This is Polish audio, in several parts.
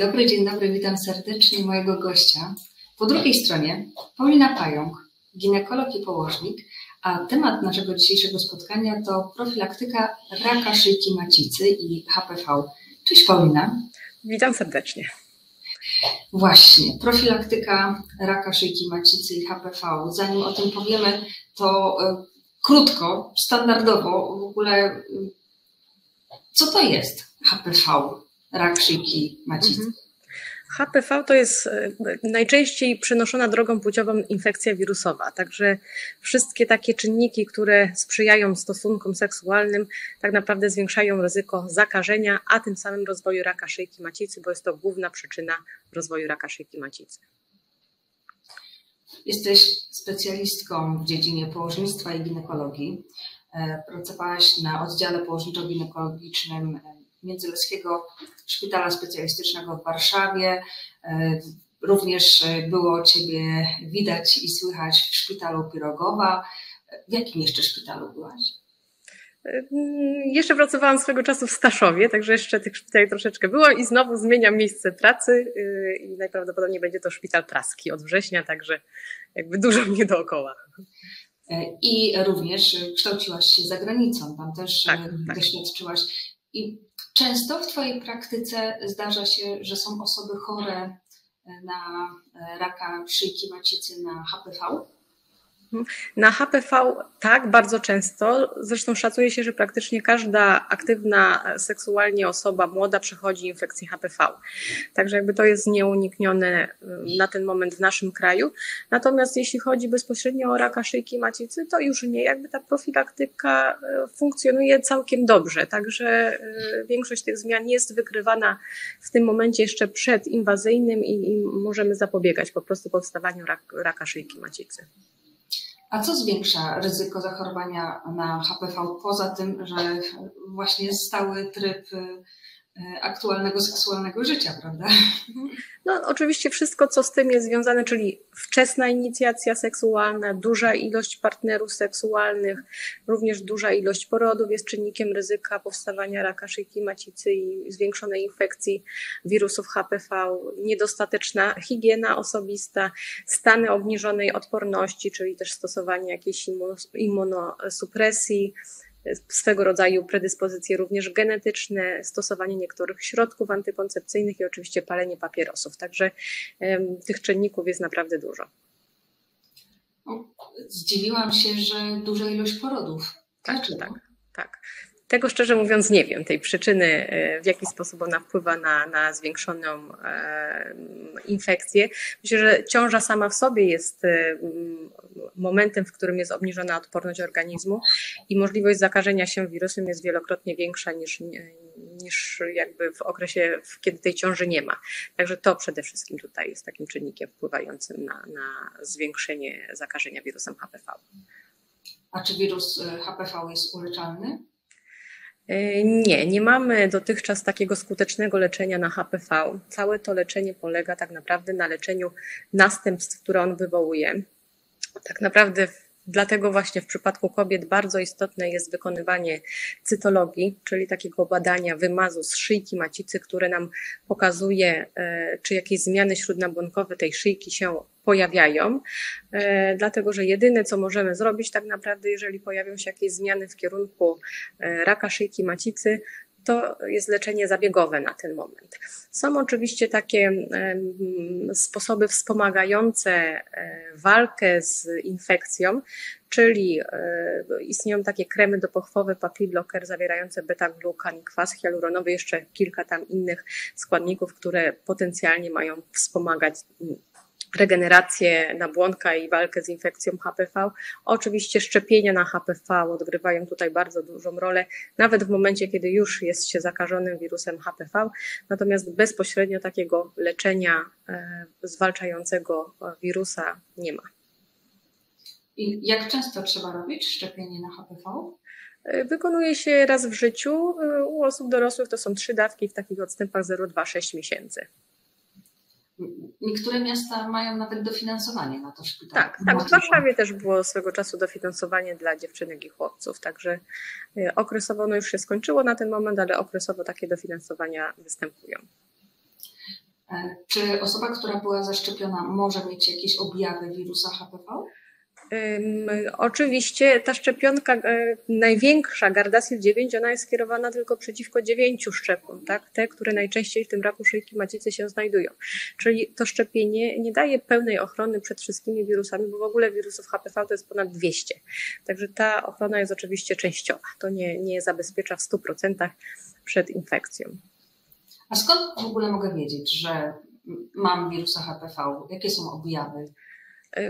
dobry, dzień dobry, witam serdecznie mojego gościa. Po drugiej stronie Paulina Pająk, ginekolog i położnik, a temat naszego dzisiejszego spotkania to profilaktyka raka szyjki macicy i HPV. Cześć Paulina. Witam serdecznie. Właśnie, profilaktyka raka szyjki macicy i HPV. Zanim o tym powiemy, to y, krótko, standardowo w ogóle, y, co to jest HPV, rak szyjki macicy? Mhm. HPV to jest e, najczęściej przenoszona drogą płciową infekcja wirusowa, także wszystkie takie czynniki, które sprzyjają stosunkom seksualnym, tak naprawdę zwiększają ryzyko zakażenia, a tym samym rozwoju raka szyjki macicy, bo jest to główna przyczyna rozwoju raka szyjki macicy. Jesteś specjalistką w dziedzinie położnictwa i ginekologii. E, pracowałaś na oddziale położniczo-ginekologicznym Międzyleskiego Szpitala Specjalistycznego w Warszawie. E, również e, było Ciebie widać i słychać w szpitalu Pirogowa. W jakim jeszcze szpitalu byłaś? Mm, jeszcze pracowałam swego czasu w Staszowie, także jeszcze tych szpitali troszeczkę było i znowu zmieniam miejsce pracy y, i najprawdopodobniej będzie to szpital praski od września, także jakby dużo mnie dookoła. E, I również kształciłaś się za granicą, tam też tak, tak. doświadczyłaś. I Często w Twojej praktyce zdarza się, że są osoby chore e, na e, raka szyjki macicy na HPV? Na HPV tak, bardzo często. Zresztą szacuje się, że praktycznie każda aktywna seksualnie osoba młoda przechodzi infekcję HPV. Także jakby to jest nieuniknione y, na ten moment w naszym kraju. Natomiast jeśli chodzi bezpośrednio o raka szyjki macicy, to już nie. Jakby ta profilaktyka y, funkcjonuje całkiem dobrze. Także y, większość tych zmian jest wykrywana w tym momencie jeszcze przedinwazyjnym i, i możemy zapobiegać po prostu powstawaniu rak, raka szyjki macicy. A co zwiększa ryzyko zachorowania na HPV poza tym, że właśnie stały tryb E, aktualnego seksualnego życia, prawda? No, oczywiście wszystko, co z tym jest związane, czyli wczesna inicjacja seksualna, duża ilość partnerów seksualnych, również duża ilość porodów jest czynnikiem ryzyka powstawania raka szyjki macicy i zwiększonej infekcji wirusów HPV, niedostateczna higiena osobista, stany obniżonej odporności, czyli też stosowanie jakiejś immunosupresji, swego rodzaju predyspozycje również genetyczne, stosowanie niektórych środków antykoncepcyjnych i oczywiście palenie papierosów. Także tych czynników jest naprawdę dużo. Zdziwiłam się, że duża ilość porodów. Tak, tak, tak. Tego szczerze mówiąc nie wiem, tej przyczyny, e, w jaki sposób ona wpływa na, na zwiększoną e, infekcję. Myślę, że ciąża sama w sobie jest e, momentem, w którym jest obniżona odporność organizmu i możliwość zakażenia się wirusem jest wielokrotnie większa niż, niż jakby w okresie, kiedy tej ciąży nie ma. Także to przede wszystkim tutaj jest takim czynnikiem wpływającym na, na zwiększenie zakażenia wirusem HPV. A czy wirus HPV jest uleczalny? E, nie, nie mamy dotychczas takiego skutecznego leczenia na HPV. Całe to leczenie polega tak naprawdę na leczeniu następstw, które on wywołuje. Tak naprawdę Dlatego właśnie w przypadku kobiet bardzo istotne jest wykonywanie cytologii, czyli takiego badania wymazu z szyjki macicy, które nam pokazuje, e, czy jakieś zmiany śródnabłonkowe tej szyjki się pojawiają, e, dlatego że jedyne, co możemy zrobić tak naprawdę, jeżeli pojawią się jakieś zmiany w kierunku e, raka szyjki macicy, to jest leczenie zabiegowe na ten moment. Są oczywiście takie sposoby wspomagające e, walkę z infekcją, czyli e, istnieją takie kremy do pochwowy papilloker zawierające beta-glukan i kwas hialuronowy, jeszcze kilka tam innych składników, które potencjalnie mają wspomagać regenerację nabłonka i walkę z infekcją HPV. Oczywiście szczepienia na HPV odgrywają tutaj bardzo dużą rolę, nawet w momencie, kiedy już jest się zakażonym wirusem HPV, natomiast bezpośrednio takiego leczenia e, zwalczającego wirusa nie ma. I jak często trzeba robić szczepienie na HPV? E, wykonuje się raz w życiu. E, u osób dorosłych to są trzy dawki w takich odstępach 0,2-6 miesięcy. Niektóre miasta mają nawet dofinansowanie na to szpital. Tak, tak. W Warszawie też było swego czasu dofinansowanie dla dziewczynek i chłopców, także y, okresowo no już się skończyło na ten moment, ale okresowo takie dofinansowania występują. E, czy osoba, która była zaszczepiona, może mieć jakieś objawy wirusa HPV? Oczywiście ta szczepionka e, największa, Gardasil 9, ona jest skierowana tylko przeciwko dziewięciu szczepom, tak? te, które najczęściej w tym raku szyjki macicy się znajdują. Czyli to szczepienie nie daje pełnej ochrony przed wszystkimi wirusami, bo w ogóle wirusów HPV to jest ponad 200. Także ta ochrona jest oczywiście częściowa. To nie, nie zabezpiecza w 100% przed infekcją. A skąd w ogóle mogę wiedzieć, że mam wirusa HPV? Jakie są objawy?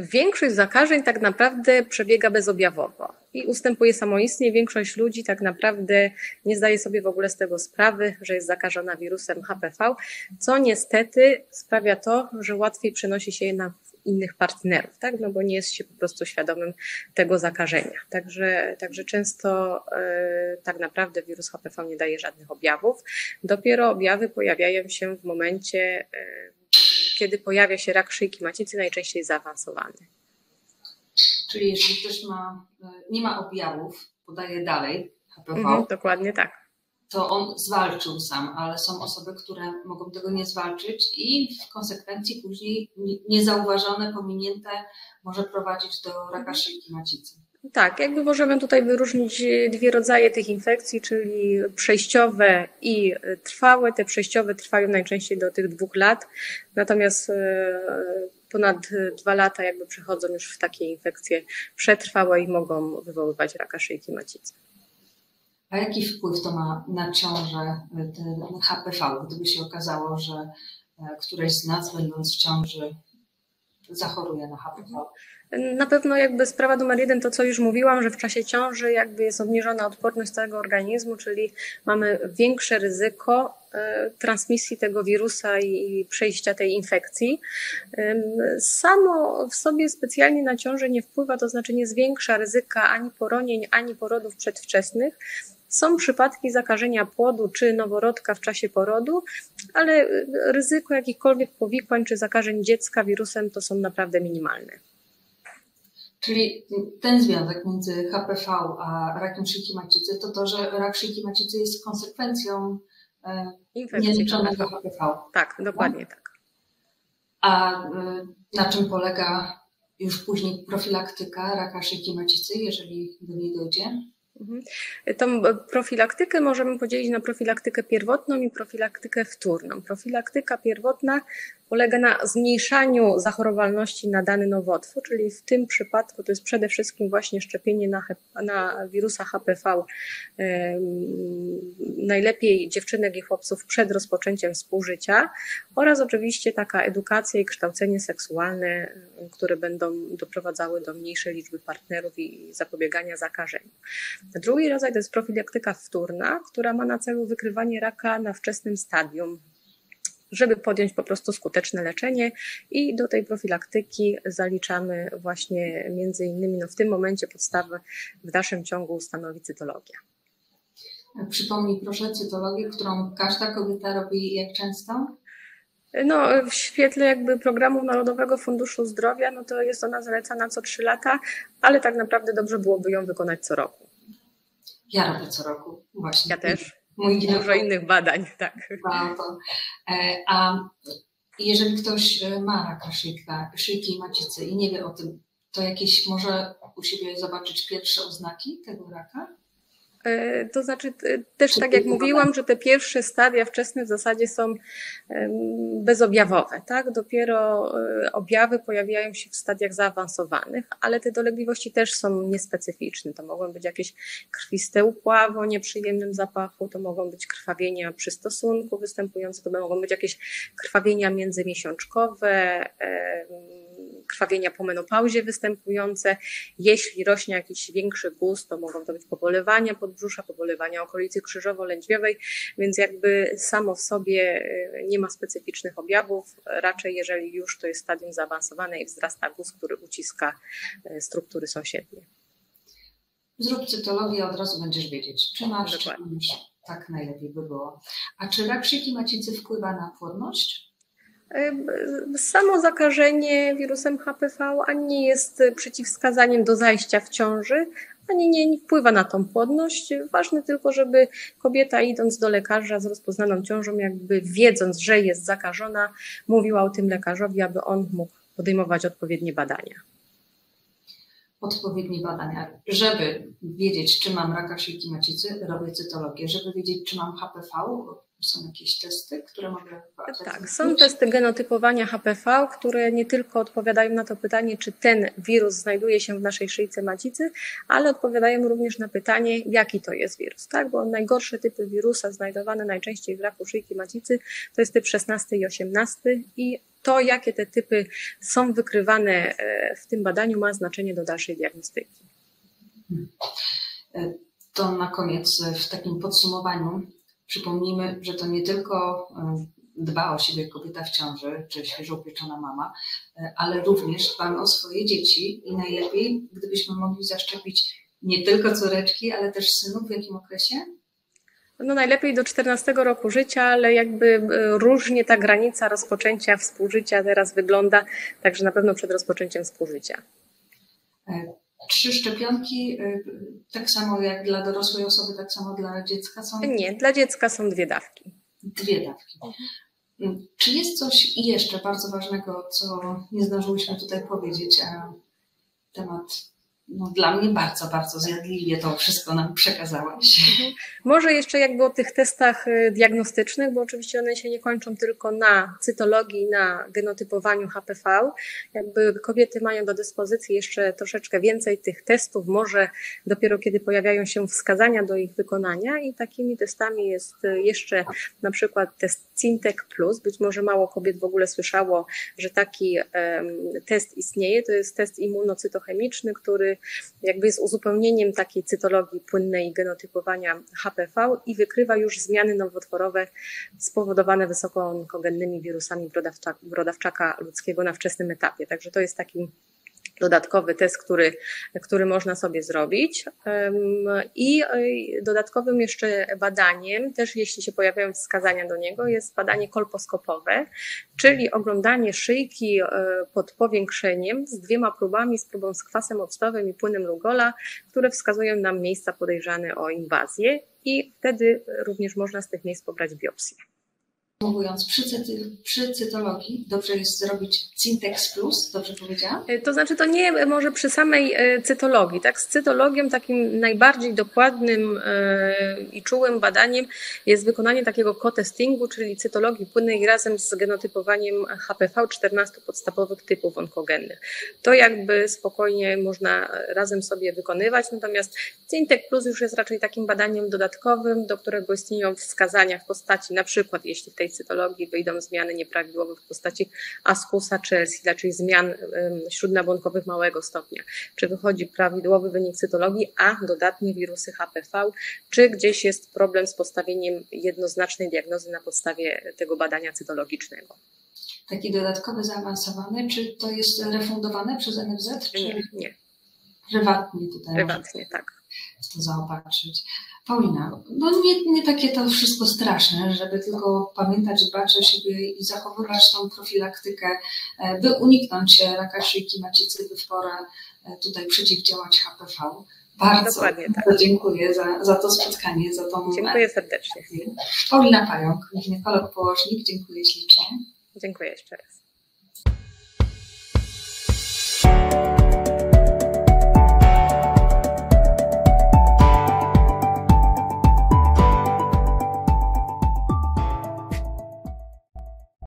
Większość zakażeń tak naprawdę przebiega bezobjawowo i ustępuje samoistnie. Większość ludzi tak naprawdę nie zdaje sobie w ogóle z tego sprawy, że jest zakażona wirusem HPV, co niestety sprawia to, że łatwiej przenosi się je na innych partnerów, tak? no bo nie jest się po prostu świadomym tego zakażenia. Także, także często e, tak naprawdę wirus HPV nie daje żadnych objawów. Dopiero objawy pojawiają się w momencie, e, kiedy pojawia się rak szyjki macicy, najczęściej zaawansowany. Czyli jeżeli ktoś ma, e, nie ma objawów, podaje dalej HPV. Mhm, dokładnie tak. To on zwalczył sam, ale są osoby, które mogą tego nie zwalczyć i w konsekwencji później niezauważone, pominięte może prowadzić do raka mhm. szyjki macicy. Tak, jakby możemy tutaj wyróżnić dwie rodzaje tych infekcji, czyli przejściowe i trwałe. Te przejściowe trwają najczęściej do tych dwóch lat, natomiast e, ponad dwa lata jakby przechodzą już w takie infekcje przetrwałe i mogą wywoływać raka szyjki macicy. A jaki wpływ to ma na ciążę ten HPV, gdyby się okazało, że któreś z nas będąc w ciąży zachoruje na HPV? Na pewno jakby sprawa numer jeden, to co już mówiłam, że w czasie ciąży jakby jest obniżona odporność całego organizmu, czyli mamy większe ryzyko e, transmisji tego wirusa i przejścia tej infekcji. Samo w sobie specjalnie na ciążę nie wpływa, to znaczy nie zwiększa ryzyka ani poronień, ani porodów przedwczesnych. Są przypadki zakażenia płodu czy noworodka w czasie porodu, ale ryzyko jakichkolwiek powikłań czy zakażeń dziecka wirusem to są naprawdę minimalne. Czyli ten związek między HPV a rakiem szyjki macicy to to, że rak szyjki macicy jest konsekwencją e, nieliczonego HPV. Tak, dokładnie tak. A e, na czym polega już później profilaktyka raka szyjki macicy, jeżeli do niej dojdzie? Mhm. Tą profilaktykę możemy podzielić na profilaktykę pierwotną i profilaktykę wtórną. Profilaktyka pierwotna polega na zmniejszaniu zachorowalności na dany nowotwór, czyli w tym przypadku to jest przede wszystkim właśnie szczepienie na, na wirusa HPV. Najlepiej dziewczynek i chłopców przed rozpoczęciem współżycia oraz oczywiście taka edukacja i kształcenie seksualne, które będą doprowadzały do mniejszej liczby partnerów i zapobiegania zakażeniu. Drugi rodzaj to jest profilaktyka wtórna, która ma na celu wykrywanie raka na wczesnym stadium, żeby podjąć po prostu skuteczne leczenie i do tej profilaktyki zaliczamy właśnie między innymi no w tym momencie podstawę w dalszym ciągu stanowi cytologia. Przypomnij proszę cytologię, którą każda kobieta robi jak często? No, w świetle jakby programu Narodowego Funduszu Zdrowia, no to jest ona zalecana co trzy lata, ale tak naprawdę dobrze byłoby ją wykonać co roku. Ja robię co roku, właśnie. Ja też mój Dużo innych badań, tak. Bardzo. E, a jeżeli ktoś e, ma raka szyjka, szyjki i macicy i nie wie o tym, to jakieś może u siebie zobaczyć pierwsze oznaki tego raka? E, to znaczy, też tak jak mówiłam, że te pierwsze stadia wczesne w zasadzie są bezobjawowe, tak? Dopiero e, objawy pojawiają się w stadiach zaawansowanych, ale te dolegliwości też są niespecyficzne. To mogą być jakieś krwiste upławy o nieprzyjemnym zapachu, to mogą być krwawienia przy stosunku występujące, to mogą być jakieś krwawienia międzymiesiączkowe, krwawienia po menopauzie występujące. Jeśli rośnie jakiś większy guz, to mogą to być pobolewania podbrzusza, pobolewania okolicy krzyżowo-lędźwiowej, więc jakby samo w sobie e, nie ma specyficznych objawów. Raczej jeżeli już to jest stadium zaawansowane i wzrasta guz, który uciska e, struktury sąsiednie. Zrób cytologię, od razu będziesz wiedzieć, czy masz, czy Tak najlepiej by było. A czy rak szyjki macicy wpływa na płodność? Samo zakażenie wirusem HPV ani nie jest przeciwwskazaniem do zajścia w ciąży, ani nie wpływa na tą płodność. Ważne tylko, żeby kobieta idąc do lekarza z rozpoznaną ciążą, jakby wiedząc, że jest zakażona, mówiła o tym lekarzowi, aby on mógł podejmować odpowiednie badania. Odpowiednie badania. Żeby wiedzieć, czy mam raka szyjki macicy, robię cytologię. Żeby wiedzieć, czy mam HPV, są jakieś testy, które mogę Tak, są testy genotypowania HPV, które nie tylko odpowiadają na to pytanie, czy ten wirus znajduje się w naszej szyjce macicy, ale odpowiadają również na pytanie, jaki to jest wirus, tak? Bo najgorsze typy wirusa znajdowane najczęściej w raku szyjki macicy to jest typ 16 i 18 i to, jakie te typy są wykrywane e, w tym badaniu, ma znaczenie do dalszej diagnostyki. Hmm. E, to na koniec, w takim podsumowaniu, Przypomnijmy, że to nie tylko e, dba o siebie kobieta w ciąży, czy świeżo upieczona mama, e, ale również dbamy o swoje dzieci i najlepiej, gdybyśmy mogli zaszczepić nie tylko córeczki, ale też synów w jakim okresie? No najlepiej do 14 roku życia, ale jakby e, różnie ta granica rozpoczęcia współżycia teraz wygląda, także na pewno przed rozpoczęciem współżycia. Trzy szczepionki, y, tak samo jak dla dorosłej osoby, tak samo dla dziecka są? Nie, dla dziecka są dwie dawki. Dwie dawki. Czy jest coś jeszcze bardzo ważnego, co nie zdążyłyśmy tutaj powiedzieć, a temat no, dla mnie bardzo, bardzo zjadliwie to wszystko nam przekazałaś. Mhm. Może jeszcze jakby o tych testach y, diagnostycznych, bo oczywiście one się nie kończą tylko na cytologii, na genotypowaniu HPV. Jakby kobiety mają do dyspozycji jeszcze troszeczkę więcej tych testów, może dopiero kiedy pojawiają się wskazania do ich wykonania i takimi testami jest y, jeszcze na przykład test Cintec Plus. Być może mało kobiet w ogóle słyszało, że taki test istnieje. To jest test immunocytochemiczny, który jakby jest uzupełnieniem takiej cytologii płynnej genotypowania HPV i wykrywa już zmiany nowotworowe spowodowane wysoko onkogennymi wirusami brodawczaka ludzkiego na wczesnym etapie. Także to jest taki dodatkowy test, który, który można sobie zrobić. I dodatkowym jeszcze badaniem, też jeśli się pojawiają wskazania do niego, jest badanie kolposkopowe, czyli oglądanie szyjki e, pod powiększeniem z dwiema próbami, z próbą z kwasem octowym i płynem Lugola, które wskazują nam miejsca podejrzane o inwazję i wtedy również można z tych miejsc pobrać biopsję. Mówiąc przy, cyty, przy cytologii, dobrze jest zrobić Cintex Plus, dobrze powiedziałam? E, to znaczy, to nie może przy samej e, cytologii. Tak, z cytologią takim najbardziej dokładnym e, i czułym badaniem jest wykonanie takiego co-testingu, czyli cytologii płynnej razem z genotypowaniem HPV 14 podstawowych typów onkogennych. To jakby spokojnie można razem sobie wykonywać, natomiast Cintex Plus już jest raczej takim badaniem dodatkowym, do którego istnieją wskazania w postaci na przykład, jeśli w tej cytologii wyjdą zmiany nieprawidłowe w postaci askusa czy elsida, czyli zmian śródnabłonkowych małego stopnia. Czy wychodzi prawidłowy wynik cytologii, a dodatnie wirusy HPV, czy gdzieś jest problem z postawieniem jednoznacznej diagnozy na podstawie tego badania cytologicznego taki dodatkowy, zaawansowany, czy to jest refundowane przez NFZ? Czy nie, nie. Prywatnie tutaj. Prywatnie, tak. To zaopatrzyć. Paulina, no nie, nie takie to wszystko straszne, żeby tylko pamiętać, dbać o siebie i zachowywać tą profilaktykę, e, by uniknąć raka szyjki macicy, by w porę e, tutaj przeciwdziałać HPV. Bardzo tak. dziękuję za, za to spotkanie, za tą Dziękuję serdecznie. Paulina Pająk, ginekolog położnik, dziękuję ślicznie. Dziękuję jeszcze raz.